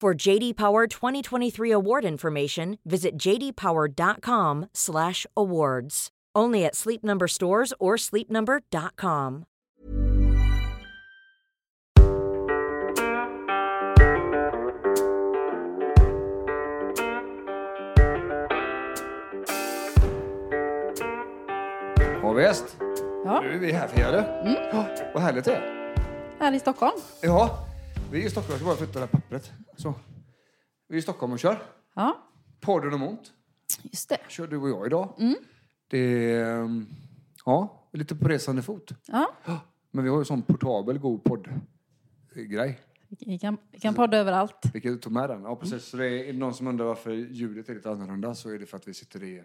For JD Power 2023 award information, visit jdpower.com/awards. Only at Sleep Number stores or sleepnumber.com. Ja, visst. Ja. Nu är vi här Fjäder. Mm. Ja, vad härligt det är. Här i Stockholm. Ja, vi är i Stockholm. Jag ska bara flytta det här pappret. Så. Vi är i Stockholm och kör. Ja, Podden om ont. just det. Kör du och jag idag. Det är, ehm, ja, lite på resande fot. Ja, Men vi har ju sån portabel god poddgrej. vi kan, vi kan podda överallt. Vi kan ta med den. Ja, precis. Så det är, är det någon som undrar varför ljudet är lite annorlunda så är det för att vi sitter i,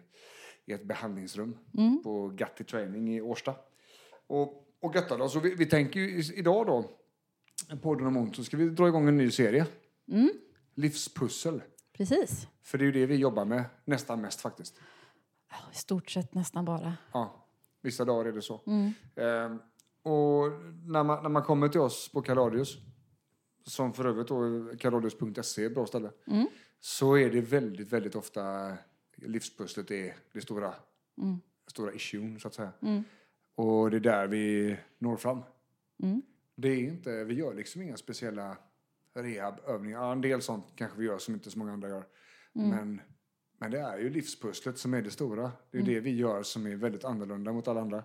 i ett behandlingsrum på Gatti Training i Årsta. Och, och göttar då. Så vi, vi tänker ju idag då, podden om ont, så ska vi dra igång en ny serie. Livspussel. Precis. För det är ju det vi jobbar med nästan mest faktiskt. I stort sett nästan bara. Ja, vissa dagar är det så. Ehm, och när man, när man kommer till oss på Kaladius, som för övrigt då kaladius.se är ett bra ställe, så är det väldigt, väldigt ofta livspusslet är det stora, stora issuen så att säga. Och det är där vi når fram. Det är inte, vi gör liksom inga speciella rehabövningar. Ja, en del sånt kanske vi gör som inte så många andra gör. Men, men det är ju livspusslet som är det stora. Det är det vi gör som är väldigt annorlunda mot alla andra.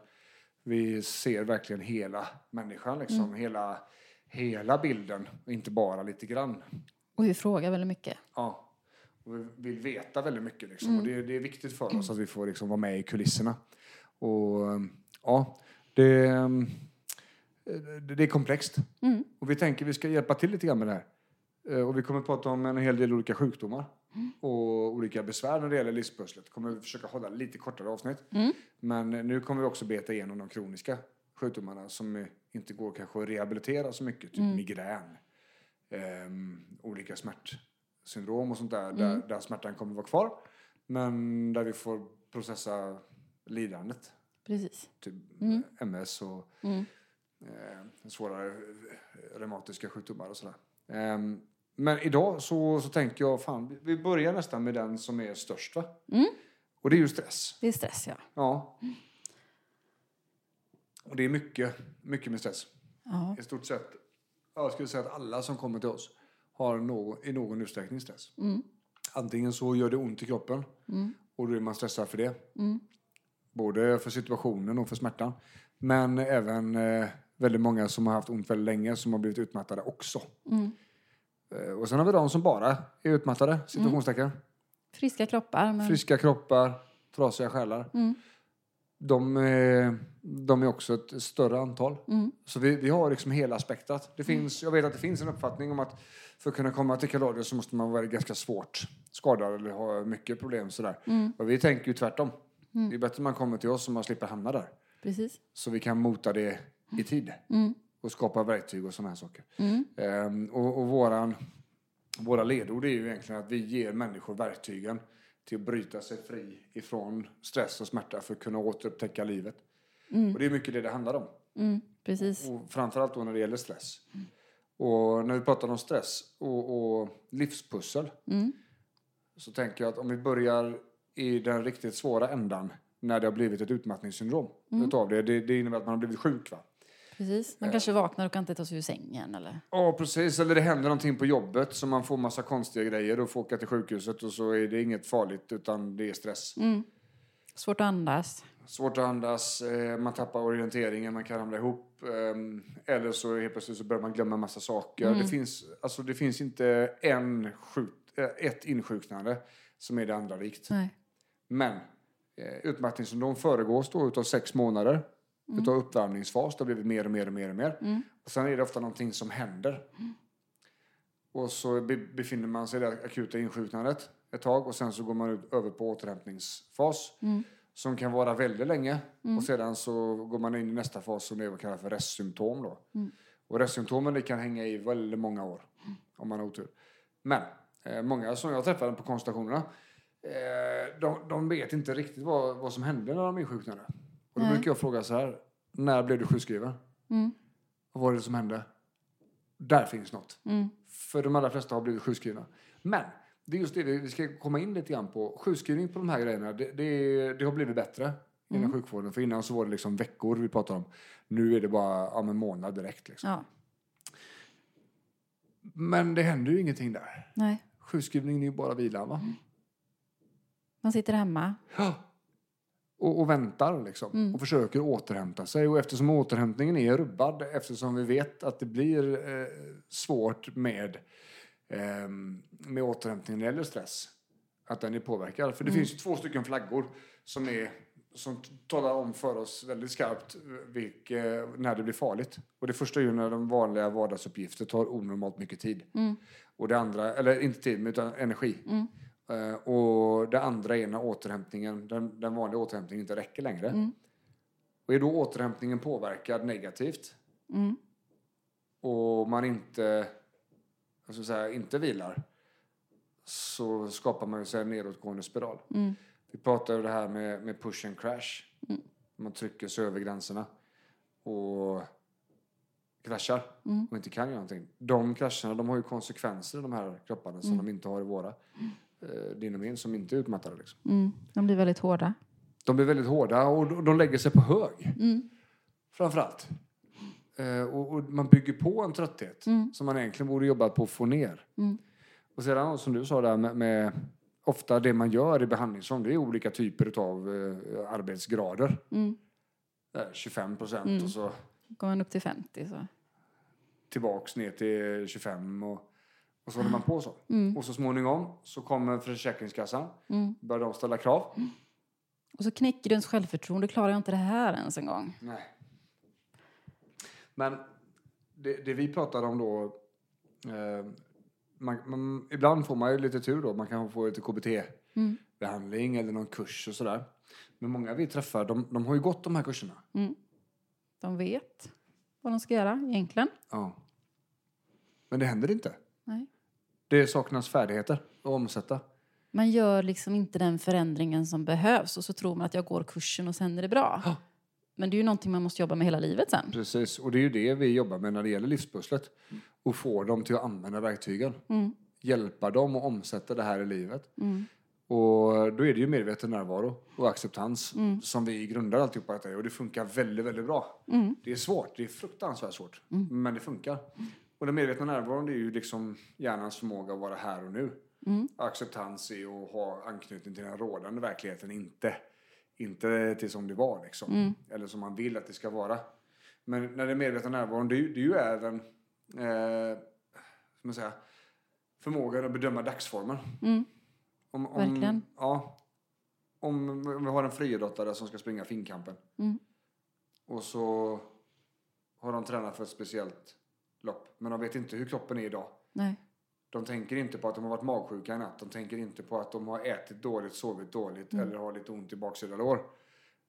Vi ser verkligen hela människan, liksom. hela, hela bilden och inte bara lite grann. Och vi frågar väldigt mycket. Ja. Och vi vill veta väldigt mycket. Liksom. Och det, det är viktigt för oss att vi får liksom, vara med i kulisserna. Och ja, det, det, det är komplext. Och vi tänker vi ska hjälpa till lite grann med det här. Eh, Och vi kommer att prata om en hel del olika sjukdomar och olika besvär när det gäller livspusslet. Kommer vi försöka hålla lite kortare avsnitt. Men eh, nu kommer vi också beta igenom de kroniska sjukdomarna som eh, inte går kanske att rehabilitera så mycket. Typ migrän, ehm, olika smärtsyndrom och sånt där, där. Där smärtan kommer vara kvar. Men där vi får processa lidandet. Precis. Typ MS och eh, svårare eh, reumatiska sjukdomar och sådär. Ehm, men idag så, så tänker jag, fan, vi- börjar nästan med den som är störst va? Och det är ju stress. Det är stress, ja. Ja. Och det är mycket, mycket med stress. Ja. I stort sett, jag skulle säga att alla som kommer till oss har någon, i någon utsträckning stress. Antingen så gör det ont i kroppen och då är man stressad för det. Både för situationen och för smärtan. Men även eh, väldigt många som har haft ont väldigt länge som har blivit utmattade också. Eh, och sen har vi de som bara är utmattade, situationstecken. Friska kroppar. Men... Friska kroppar, trasiga själar. De, är, de är också ett större antal. Så vi, vi har liksom hela spektrat. Det finns, Jag vet att det finns en uppfattning om att för att kunna komma till Kaladius så måste man vara ganska svårt skadad eller ha mycket problem. Sådär. Och vi tänker ju tvärtom. Det är bättre att man kommer till oss så man slipper hamna där. Precis. Så vi kan mota det i tid. Och skapa verktyg och sådana här saker. Ehm, och och våran, våra ledord är ju egentligen att vi ger människor verktygen till att bryta sig fri ifrån stress och smärta för att kunna återupptäcka livet. Och det är mycket det det handlar om. Mm, precis. Och framförallt då när det gäller stress. Och när vi pratar om stress och, och livspussel så tänker jag att om vi börjar i den riktigt svåra ändan när det har blivit ett utmattningssyndrom utav det, det. Det innebär att man har blivit sjuk. Va? Precis. Man kanske vaknar och kan inte ta sig ur sängen eller... Ja, precis. Eller det händer någonting på jobbet så man får massa konstiga grejer och får åka till sjukhuset och så är det inget farligt utan det är stress. Svårt att andas. Svårt att andas, eh, man tappar orienteringen, man kan ramla ihop. ehm, Eller så helt plötsligt så börjar man glömma massa saker. Det, finns, alltså, det finns inte en sjuk, eh, ett insjuknande som är det andra likt. Nej. Men eh, utmattningssyndrom föregås då utav sex månader utav uppvärmningsfas. Det har blivit mer och mer och mer och mer. Och sen är det ofta någonting som händer. Och så be- befinner man sig i det akuta insjuknandet ett tag och sen så går man ut, över på återhämtningsfas. Som kan vara väldigt länge. Och sedan så går man in i nästa fas som är vad kallas för restsymptom då. Och restsymptomen kan hänga i väldigt många år. Om man har otur. Men eh, många som jag träffade på konsultationerna eh, de, de vet inte riktigt vad, vad som hände när de insjuknade. Och då Nej. brukar jag fråga så här. När blev du sjukskriven? Vad var det som hände? Där finns något. För de allra flesta har blivit sjukskrivna. Men det är just det vi ska komma in lite grann på. Sjukskrivning på de här grejerna, det, det, det har blivit bättre inom sjukvården. För innan så var det liksom veckor vi pratade om. Nu är det bara ja, en månad direkt. Liksom. Ja. Men det händer ju ingenting där. Nej. Sjukskrivningen är ju bara vilan va? Man sitter hemma. Ja. Och, och väntar liksom. Och försöker återhämta sig. Och eftersom återhämtningen är rubbad, eftersom vi vet att det blir eh, svårt med, eh, med återhämtningen gäller stress. Att den är påverkad. För det finns ju två stycken flaggor som, är, som talar om för oss väldigt skarpt eh, när det blir farligt. Och det första är ju när de vanliga vardagsuppgifter tar onormalt mycket tid. Och det andra, eller inte tid, utan energi. Eh, och det andra är när återhämtningen, den, den vanliga återhämtningen inte räcker längre. Och är då återhämtningen påverkad negativt och man inte, jag ska säga, inte vilar så skapar man sig en nedåtgående spiral. Vi pratar ju det här med, med push and crash. Man trycker sig över gränserna och kraschar och inte kan göra någonting. De krascherna de har ju konsekvenser i de här kropparna som de inte har i våra. Eh, din och min som inte är utmattade. Liksom. Mm. De blir väldigt hårda. De blir väldigt hårda och de- lägger sig på hög. Framförallt. Eh, och, och man bygger på en trötthet som man egentligen borde jobba på att få ner. Och sedan som du sa där med, med ofta det man gör i behandlingsform det är olika typer av eh, arbetsgrader. Eh, 25 procent och så Går man upp till 50 så... tillbaks ner till 25 och, och så håller man på så. Och så småningom så kommer Försäkringskassan, börjar de ställa krav. Och så knäcker du ens självförtroende. Klarar jag inte det här ens en gång? Nej. Men det, det vi pratade om då, eh, man, man, ibland får man ju lite tur då, man kan få lite KBT-behandling eller någon kurs och sådär. Men många vi träffar, de, de har ju gått de här kurserna. De vet vad de ska göra egentligen. Ja. Men det händer inte. Det saknas färdigheter att omsätta. Man gör liksom inte den förändringen som behövs och så tror man att jag går kursen och sen är det bra. Men det är ju någonting man måste jobba med hela livet sen. Precis, och det är ju det vi jobbar med när det gäller livspusslet. Och få dem till att använda verktygen. Hjälpa dem att omsätta det här i livet. Och då är det ju medveten närvaro och acceptans som vi grundar alltihopa detta i. Och det funkar väldigt, väldigt bra. Det är svårt, det är fruktansvärt svårt. Men det funkar. Och den medvetna närvaron är ju liksom hjärnans förmåga att vara här och nu. Acceptans är att ha anknytning till den rådande verkligheten, inte, inte till som det var liksom. Eller som man vill att det ska vara. Men när det är medvetna närvaron, det är, ju- även eh, man säga, förmågan att bedöma dagsformen. Om, om, Verkligen. Ja. Om, om vi har en friidrottare som ska springa finkampen. Och så har de tränat för ett speciellt lopp. Men de vet inte hur kroppen är idag. Nej. De tänker inte på att de har varit magsjuka i natt. De tänker inte på att de har ätit dåligt, sovit dåligt eller har lite ont i baksida lår.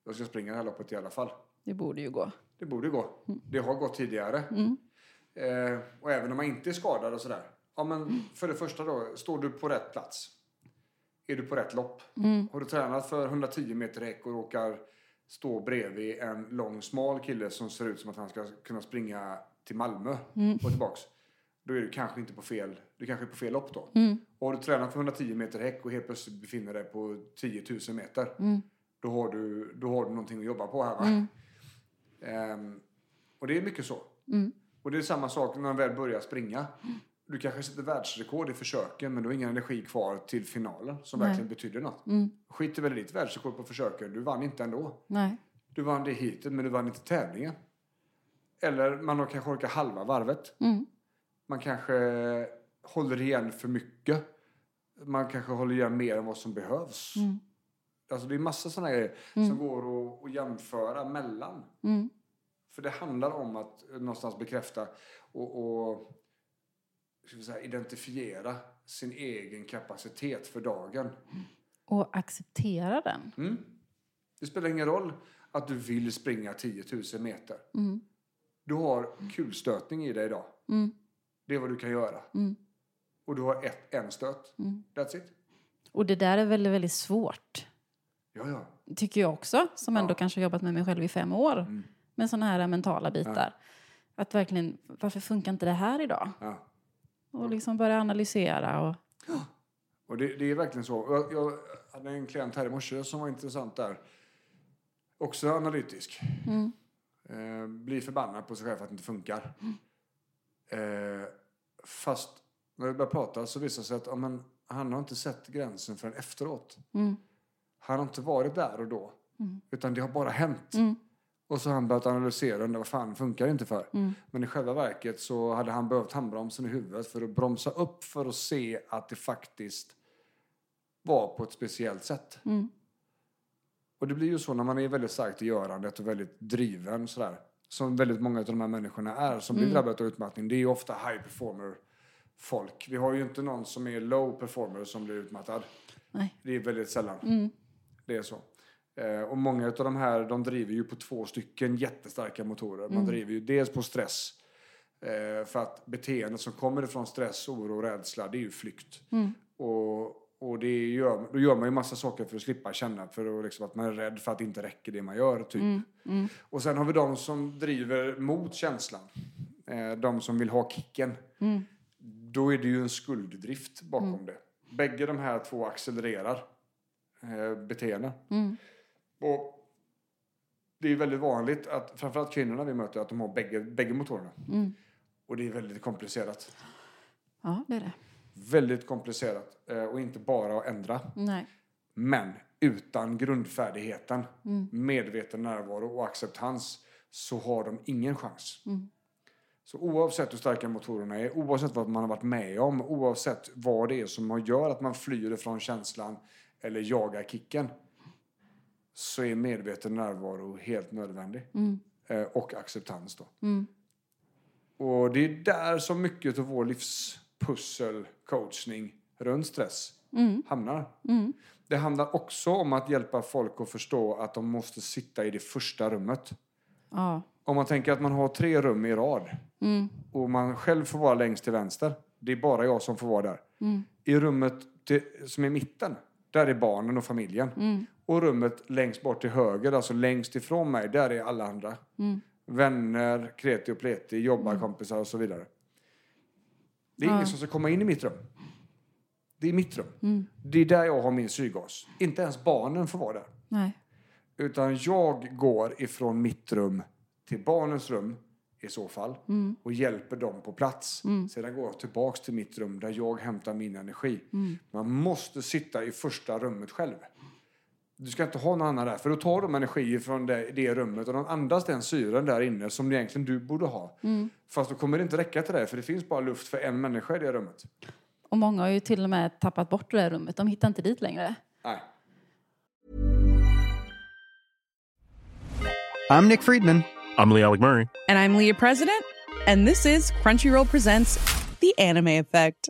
De ska springa det här loppet i alla fall. Det borde ju gå. Det borde gå. Det har gått tidigare. Eh, och även om man inte är skadad och sådär. Ja, men för det första då, står du på rätt plats? Är du på rätt lopp? Har du tränat för 110 meter häck och råkar stå bredvid en lång smal kille som ser ut som att han ska kunna springa till Malmö och tillbaks. Då är du kanske inte på fel, du kanske är på fel lopp då. Och har du tränat för 110 meter häck och helt plötsligt befinner dig på 10 000 meter. Då, har du, då har du någonting att jobba på här va? Ehm, Och det är mycket så. Och det är samma sak när man väl börjar springa. Du kanske sätter världsrekord i försöken men du har ingen energi kvar till finalen som verkligen betyder något. Skit i väl i ditt världsrekord på försöken, du vann inte ändå. Nej. Du vann det hitet men du vann inte tävlingen. Eller man har kanske orkar halva varvet. Man kanske håller igen för mycket. Man kanske håller igen mer än vad som behövs. Alltså det är massa sådana grejer som går att, att jämföra mellan. För det handlar om att någonstans bekräfta och, och säga, identifiera sin egen kapacitet för dagen. Och acceptera den. Det spelar ingen roll att du vill springa 10 000 meter. Du har kulstötning i dig idag. Det är vad du kan göra. Och du har ett, en stöt. That's it. Och det där är väldigt, väldigt svårt. Ja, ja. Tycker jag också, som ändå kanske har jobbat med mig själv i fem år. Med sådana här mentala bitar. Att verkligen, varför funkar inte det här idag? ja. Och liksom börja analysera och... Och det, det är verkligen så. Jag, jag hade en klient här i morse som var intressant där. Också analytisk. Eh, blir förbannad på sig själv för att det inte funkar. Eh, fast när vi börjar prata så visar det sig att ja, men, han har inte sett gränsen förrän efteråt. Han har inte varit där och då. Utan det har bara hänt. Och så har han börjat analysera och undra vad fan funkar det inte för. Men i själva verket så hade han behövt handbromsen i huvudet för att bromsa upp för att se att det faktiskt var på ett speciellt sätt. Och det blir ju så när man är väldigt starkt i görandet och väldigt driven sådär. Som väldigt många av de här människorna är som blir drabbade av utmattning. Det är ju ofta high performer folk. Vi har ju inte någon som är low performer som blir utmattad. Nej. Det är väldigt sällan. Det är så. Eh, och många av de här, de driver ju på två stycken jättestarka motorer. Man driver ju dels på stress. Eh, för att beteendet som kommer ifrån stress, oro och rädsla, det är ju flykt. Och, och det gör, då gör man ju massa saker för att slippa känna, för att, liksom, att man är rädd för att det inte räcker det man gör, typ. Och sen har vi de som driver mot känslan. Eh, de som vill ha kicken. Då är det ju en skulddrift bakom det. Bägge de här två accelererar eh, beteenden. Och det är väldigt vanligt att framförallt kvinnorna vi möter att de har bägge, bägge motorerna. Och det är väldigt komplicerat. Ja, det är det. Väldigt komplicerat. Eh, och inte bara att ändra. Nej. Men utan grundfärdigheten, medveten närvaro och acceptans så har de ingen chans. Så oavsett hur starka motorerna är, oavsett vad man har varit med om, oavsett vad det är som gör att man flyr ifrån känslan eller jagar kicken, så är medveten närvaro helt nödvändig. Eh, och acceptans då. Och det är där som mycket av vår livspussel, coachning runt stress hamnar. Det handlar också om att hjälpa folk att förstå att de måste sitta i det första rummet. Ja. Om man tänker att man har tre rum i rad och man själv får vara längst till vänster. Det är bara jag som får vara där. I rummet till, som är i mitten, där är barnen och familjen. Och rummet längst bort till höger, alltså längst ifrån mig, där är alla andra. Vänner, kreti och pleti, jobbarkompisar och så vidare. Det är ingen som ska komma in i mitt rum. Det är mitt rum. Det är där jag har min syrgas. Inte ens barnen får vara där. Nej. Utan jag går ifrån mitt rum till barnens rum i så fall och hjälper dem på plats. Sedan går jag tillbaks till mitt rum där jag hämtar min energi. Man måste sitta i första rummet själv. Du ska inte ha någon annan där, för då tar de energi från det, det rummet och de andas den syren där inne som egentligen du borde ha. Fast då kommer det inte räcka till det, för det finns bara luft för en människa i det rummet. Och många har ju till och med tappat bort det där rummet. De hittar inte dit längre. Nej. I'm Nick Friedman. I'm Lee Alec Murray. And I'm Leah President, and this is Crunchyroll Presents The Anime Effect.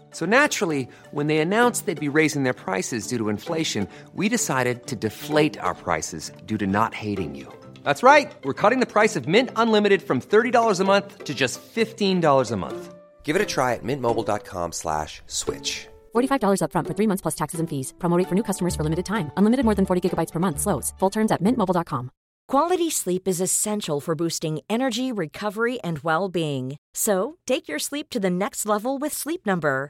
So naturally, when they announced they'd be raising their prices due to inflation, we decided to deflate our prices due to not hating you. That's right. We're cutting the price of Mint Unlimited from $30 a month to just $15 a month. Give it a try at mintmobile.com slash switch. $45 upfront for three months plus taxes and fees. Promo rate for new customers for limited time. Unlimited more than 40 gigabytes per month. Slows. Full terms at mintmobile.com. Quality sleep is essential for boosting energy, recovery, and well being. So, take your sleep to the next level with Sleep Number.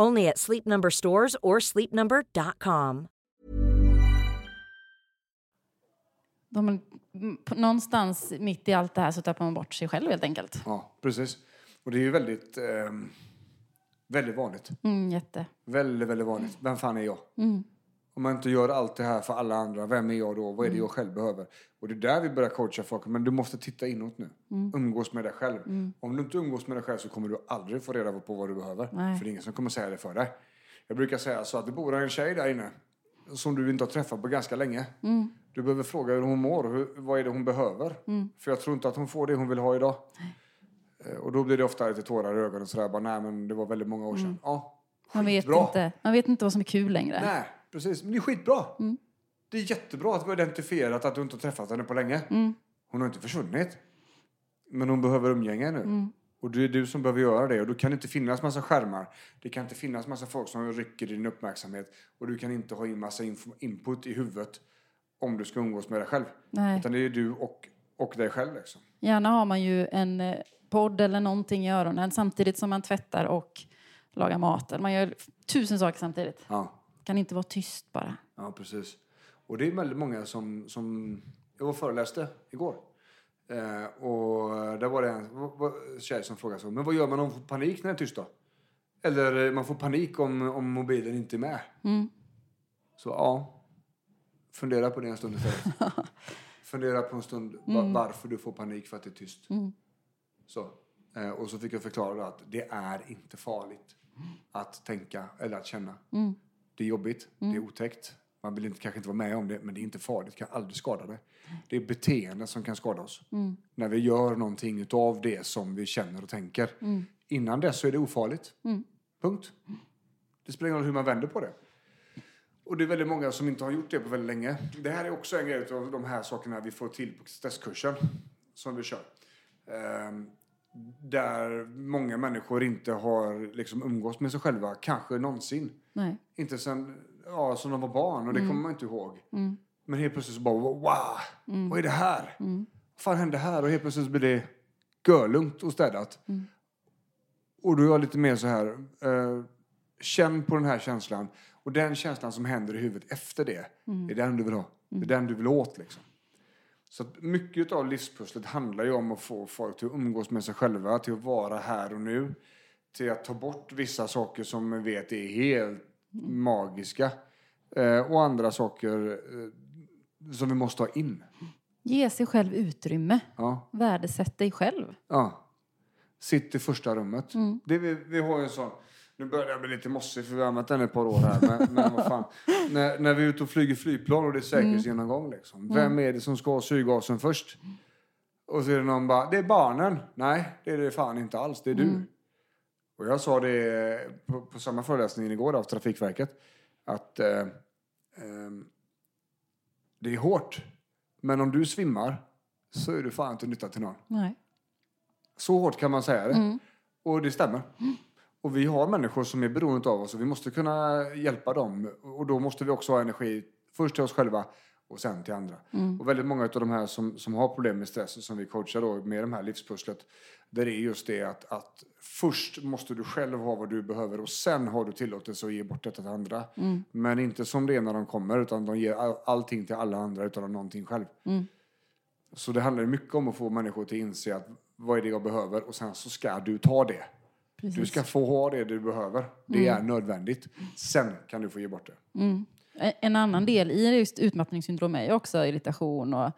Only at Sleep Number stores or sleepnumber.com. De, mm, någonstans mitt i allt det här så tappar man bort sig själv helt enkelt. Ja, precis. Och det är ju väldigt, ehm, väldigt vanligt. Mm, jätte. Väldigt, väldigt vanligt. Vem fan är jag? Om man inte gör allt det här för alla andra, vem är jag då? Vad är det jag själv behöver? Och det är där vi börjar coacha folk. Men du måste titta inåt nu. Umgås med dig själv. Om du inte umgås med dig själv så kommer du aldrig få reda på vad du behöver. Nej. För det är ingen som kommer säga det för dig. Jag brukar säga så att det bor en tjej där inne som du inte har träffat på ganska länge. Du behöver fråga hur hon mår. Hur, vad är det hon behöver? För jag tror inte att hon får det hon vill ha idag. Eh, Och då blir det ofta lite tårar i ögonen. Sådär, bara, nej men det var väldigt många år sedan. Ja, Man vet, inte, man vet inte vad som är kul längre. Nej, precis. Men det är skitbra. Det är jättebra att vi har identifierat att du inte har träffat henne på länge. Hon har inte försvunnit. Men hon behöver umgänge nu. Och det är du som behöver göra det. Och då kan det inte finnas massa skärmar. Det kan inte finnas massa folk som rycker din uppmärksamhet. Och du kan inte ha in massa input i huvudet om du ska umgås med dig själv. Nej. Utan det är du och, och dig själv liksom. Gärna har man ju en eh, podd eller någonting i öronen samtidigt som man tvättar och lagar mat. Man gör tusen saker samtidigt. Ja. Kan inte vara tyst bara. Ja, precis. Och det är väldigt många som... som jag var föreläste igår. Eh, och där var det en tjej som frågade så, men vad gör man om man får panik när det är tyst då? Eller eh, man får panik om, om mobilen inte är med. Så ja, fundera på det en stund istället. fundera på en stund va- varför du får panik för att det är tyst. Så. Eh, och så fick jag förklara att det är inte farligt att tänka eller att känna. Det är jobbigt, det är otäckt. Man vill inte, kanske inte vara med om det, men det är inte farligt. Det kan aldrig skada dig. Det är beteenden som kan skada oss. När vi gör någonting utav det som vi känner och tänker. Innan dess så är det ofarligt. Punkt. Det spelar ingen roll hur man vänder på det. Och det är väldigt många som inte har gjort det på väldigt länge. Det här är också en grej av de här sakerna vi får till på stresskursen som vi kör. Ehm, där många människor inte har liksom umgås med sig själva, kanske någonsin. Nej. Inte sen ja, som de var barn och det kommer man inte ihåg. Men helt plötsligt så bara wow, vad är det här? Vad fan hände här? Och helt plötsligt blir det görlugnt och städat. Och då är jag lite mer så här, eh, känn på den här känslan. Och den känslan som händer i huvudet efter det, det är den du vill ha. Det är den du vill åt liksom. Så mycket av livspusslet handlar ju om att få folk till att umgås med sig själva, till att vara här och nu. Till att ta bort vissa saker som man vet är helt magiska. Eh, och andra saker eh, som vi måste ha in. Ge sig själv utrymme. Ja. Värdesätt dig själv. Ja. Sitt i första rummet. Det, vi, vi har en sån... Nu börjar jag bli lite mossig för vi har använt den ett par år här. Men, men vad fan. När, när vi är ute och flyger flygplan och det är säkerhetsgenomgång. Liksom. Vem är det som ska ha syrgasen först? Och så är det någon bara, det är barnen. Nej, det är det fan inte alls. Det är du. Och jag sa det på, på samma föreläsning igår av Trafikverket. Att eh, ehm, det är hårt. Men om du svimmar så är du fan inte nytta till någon. Nej. Så hårt kan man säga det. Och det stämmer. Och vi har människor som är beroende av oss och vi måste kunna hjälpa dem. Och då måste vi också ha energi först till oss själva och sen till andra. Och väldigt många av de här som, som har problem med stress och som vi coachar då med det här livspusslet. Där är just det att, att först måste du själv ha vad du behöver och sen har du tillåtelse att ge bort detta till andra. Men inte som det är när de kommer utan de ger all, allting till alla andra utan att någonting själv. Så det handlar mycket om att få människor till att inse att vad är det jag behöver och sen så ska du ta det. Du Precis. ska få ha det du behöver. Det är nödvändigt. Sen kan du få ge bort det. En- En annan del i just utmattningssyndrom är ju också irritation och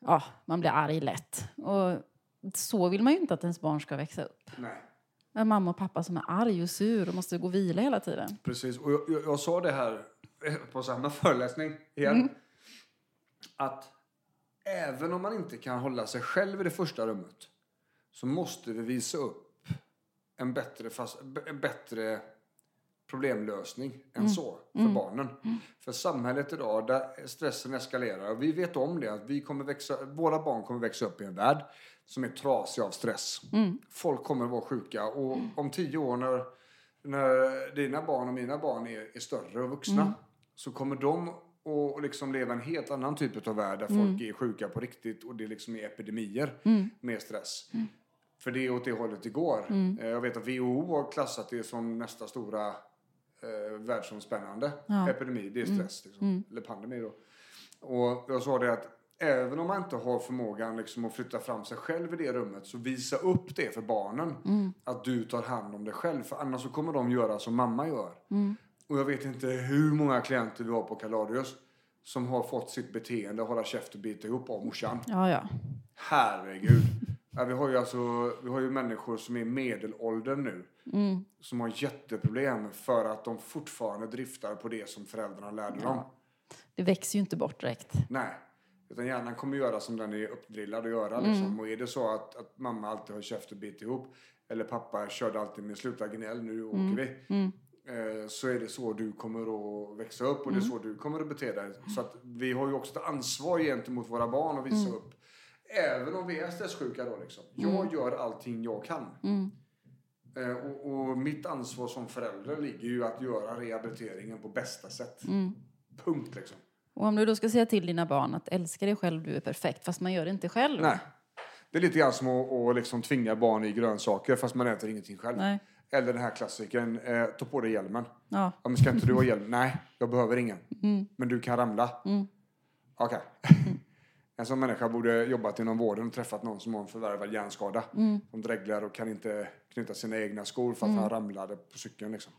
ja, man blir arg lätt. Och så vill man ju inte att ens barn ska växa upp. Nej. En mamma och pappa som är arg och sur och måste gå och vila hela tiden. Precis. Och jag, jag, jag sa det här på samma föreläsning igen. Att även om man inte kan hålla sig själv i det första rummet så måste vi visa upp en bättre, fast, en bättre problemlösning än så för barnen. För samhället idag där stressen eskalerar och vi vet om det att vi kommer växa, våra barn kommer växa upp i en värld som är trasig av stress. Folk kommer vara sjuka och om tio år när, när dina barn och mina barn är, är större och vuxna så kommer de att liksom leva en helt annan typ av värld där folk är sjuka på riktigt och det liksom är epidemier med stress. För det är åt det hållet det går. Eh, Jag vet att WHO har klassat det som nästa stora eh, världsomspännande epidemi. Det är stress, liksom. eller pandemi då. Och jag sa det att även om man inte har förmågan liksom, att flytta fram sig själv i det rummet så visa upp det för barnen. Att du tar hand om dig själv. För annars så kommer de göra som mamma gör. Och jag vet inte hur många klienter vi har på Kaladius som har fått sitt beteende hålla käft och bita ihop av morsan. Ja, ja. Herregud. Ja, vi, har ju alltså, vi har ju människor som är i medelåldern nu. Som har jätteproblem för att de fortfarande driftar på det som föräldrarna lärde dem. Det växer ju inte bort direkt. Nej. Utan hjärnan kommer göra som den är uppdrillad att göra. Liksom. Och är det så att, att mamma alltid har käft och bit ihop. Eller pappa körde alltid med sluta gnäll, nu åker vi. Eh, så är det så du kommer att växa upp och det är så du kommer att bete dig. Så att vi har ju också ett ansvar gentemot våra barn att visa upp. Även om vi är stresssjuka då liksom. Jag gör allting jag kan. Eh, och, och mitt ansvar som förälder ligger ju att göra rehabiliteringen på bästa sätt. Punkt liksom. Och om du då ska säga till dina barn att älska dig själv, du är perfekt, fast man gör det inte själv. Nej. Det är lite grann som att, att liksom tvinga barn i grönsaker fast man äter ingenting själv. Nej. Eller den här klassikern, eh, ta på dig hjälmen. Ja. Ja, men ska inte du ha hjälm? Nej, jag behöver ingen. Men du kan ramla. Okej. En sån människa borde jobbat inom vården och träffat någon som har en förvärvad hjärnskada. Som dreglar och kan inte knyta sina egna skor för att han ramlade på cykeln. Liksom.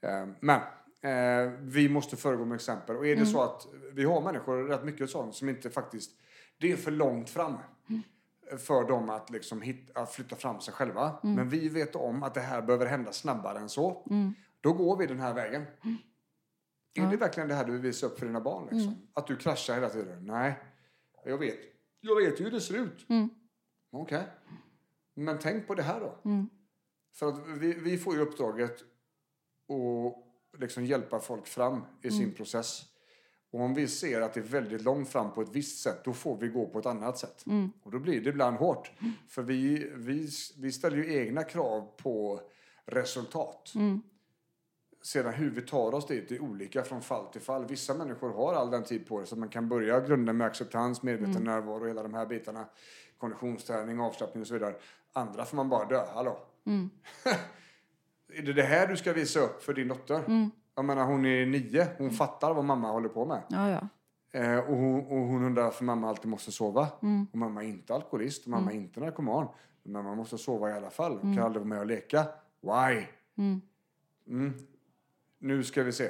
Eh, Men eh, vi måste föregå med exempel. Och är det så att vi har människor, rätt mycket sånt, som inte faktiskt... Det är för långt fram för dem att, liksom hitta, att flytta fram sig själva. Men vi vet om att det här behöver hända snabbare än så. Då går vi den här vägen. Är det verkligen det här du vill visa upp för dina barn? Liksom? Att du kraschar hela tiden? Nej, jag vet. Jag vet ju hur det ser ut. Okej. Men tänk på det här då. För att vi, vi får ju uppdraget att liksom hjälpa folk fram i sin process. Och om vi ser att det är väldigt långt fram på ett visst sätt, då får vi gå på ett annat sätt. Och då blir det ibland hårt. För vi, vi, vi ställer ju egna krav på resultat. Sedan hur vi tar oss dit är olika från fall till fall. Vissa människor har all den tid på sig så man kan börja grunda med acceptans, medveten närvaro och hela de här bitarna. Konditionsträning, avslappning och så vidare. Andra får man bara dö. Hallå? är det det här du ska visa upp för din dotter? Jag menar hon är nio, hon fattar vad mamma håller på med. Ja, ja. Eh, och, hon, och hon undrar varför mamma alltid måste sova. Och mamma är inte alkoholist och mamma är inte narkoman. Men mamma måste sova i alla fall. Hon kan aldrig vara med och leka. Why? Mm. Nu ska vi se.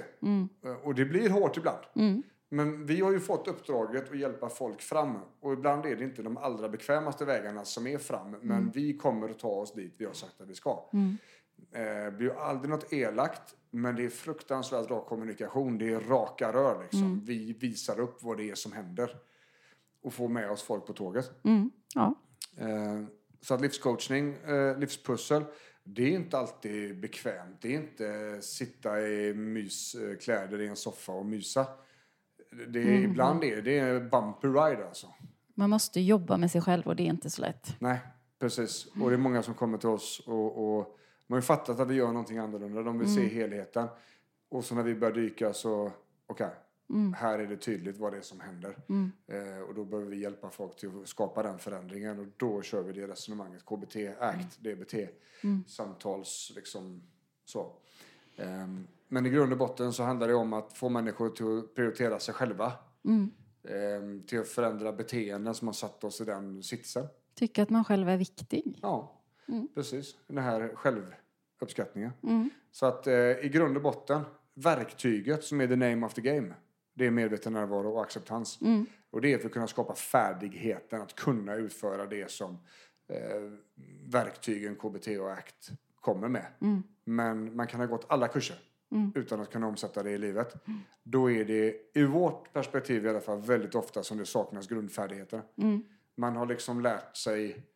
Eh, Och det blir hårt ibland. Men vi har ju fått uppdraget att hjälpa folk fram. Och ibland är det inte de allra bekvämaste vägarna som är fram. Men vi kommer att ta oss dit vi har sagt att vi ska. Eh, Det blir ju aldrig något elakt. Men det är fruktansvärt rak kommunikation. Det är raka rör liksom. Vi visar upp vad det är som händer. Och får med oss folk på tåget. Ja. Eh, Så att livscoachning, eh, livspussel, det är inte alltid bekvämt. Det är inte sitta i myskläder i en soffa och mysa. Det är, Ibland är det är bumpy ride alltså. Man måste jobba med sig själv och det är inte så lätt. Nej, precis. Och det är många som kommer till oss och, och man har fattat att vi gör någonting annorlunda. De vill se helheten. Och så när vi börjar dyka så, okej, här är det tydligt vad det är som händer. Eh, och då behöver vi hjälpa folk till att skapa den förändringen. Och då kör vi det resonemanget. KBT, ACT, DBT, samtals, liksom så. Ehm, men i grund och botten så handlar det om att få människor till att prioritera sig själva. eh, till att förändra beteenden som har satt oss i den sitsen. Tycka att man själv är viktig. Ja, Mm. precis. Den här självuppskattningen. Mm. Så att eh, i grund och botten, verktyget som är the name of the game, det är medveten närvaro och acceptans. Mm. Och det är för att kunna skapa färdigheten att kunna utföra det som eh, verktygen KBT och ACT kommer med. Mm. Men man kan ha gått alla kurser Mm. utan att kunna omsätta det i livet. Då är det, ur vårt perspektiv i alla fall, väldigt ofta som det saknas grundfärdigheter. Mm. Man har liksom lärt sig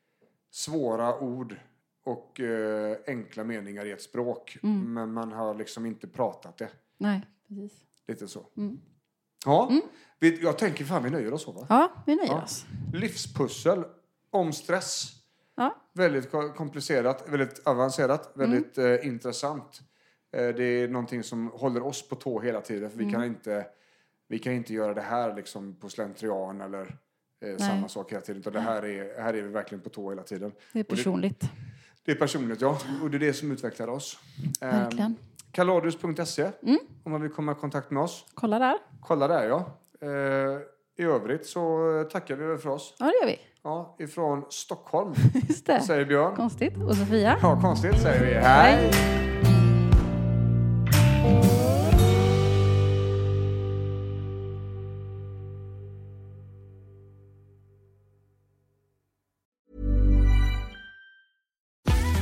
svåra ord och eh, enkla meningar i ett språk. Mm. Men man har liksom inte pratat det. Nej, precis. Lite så. Mm. Ja, vi, jag tänker fan vi nöjer oss så va? Ja, vi nöjer Ja. oss. Livspussel om stress. Ja. Väldigt ko- komplicerat, väldigt avancerat, Mm. väldigt eh, intressant. Eh, det är någonting som håller oss på tå hela tiden. För vi, Mm. kan inte, vi kan inte göra det här liksom på slentrian eller eh, samma sak hela tiden. Utan det här är, här är vi verkligen på tå hela tiden. Det är personligt. Det är personligt, ja. Och det är det som utvecklar oss. Verkligen. Kaladius.se Mm. om man vill komma i kontakt med oss. Kolla där. Kolla där, ja. Eh, I övrigt så tackar vi väl för oss. Ja, det gör vi. Ja, ifrån Stockholm, Just det. säger Björn. Konstigt. Och Sofia? Ja, konstigt, säger vi. Hej!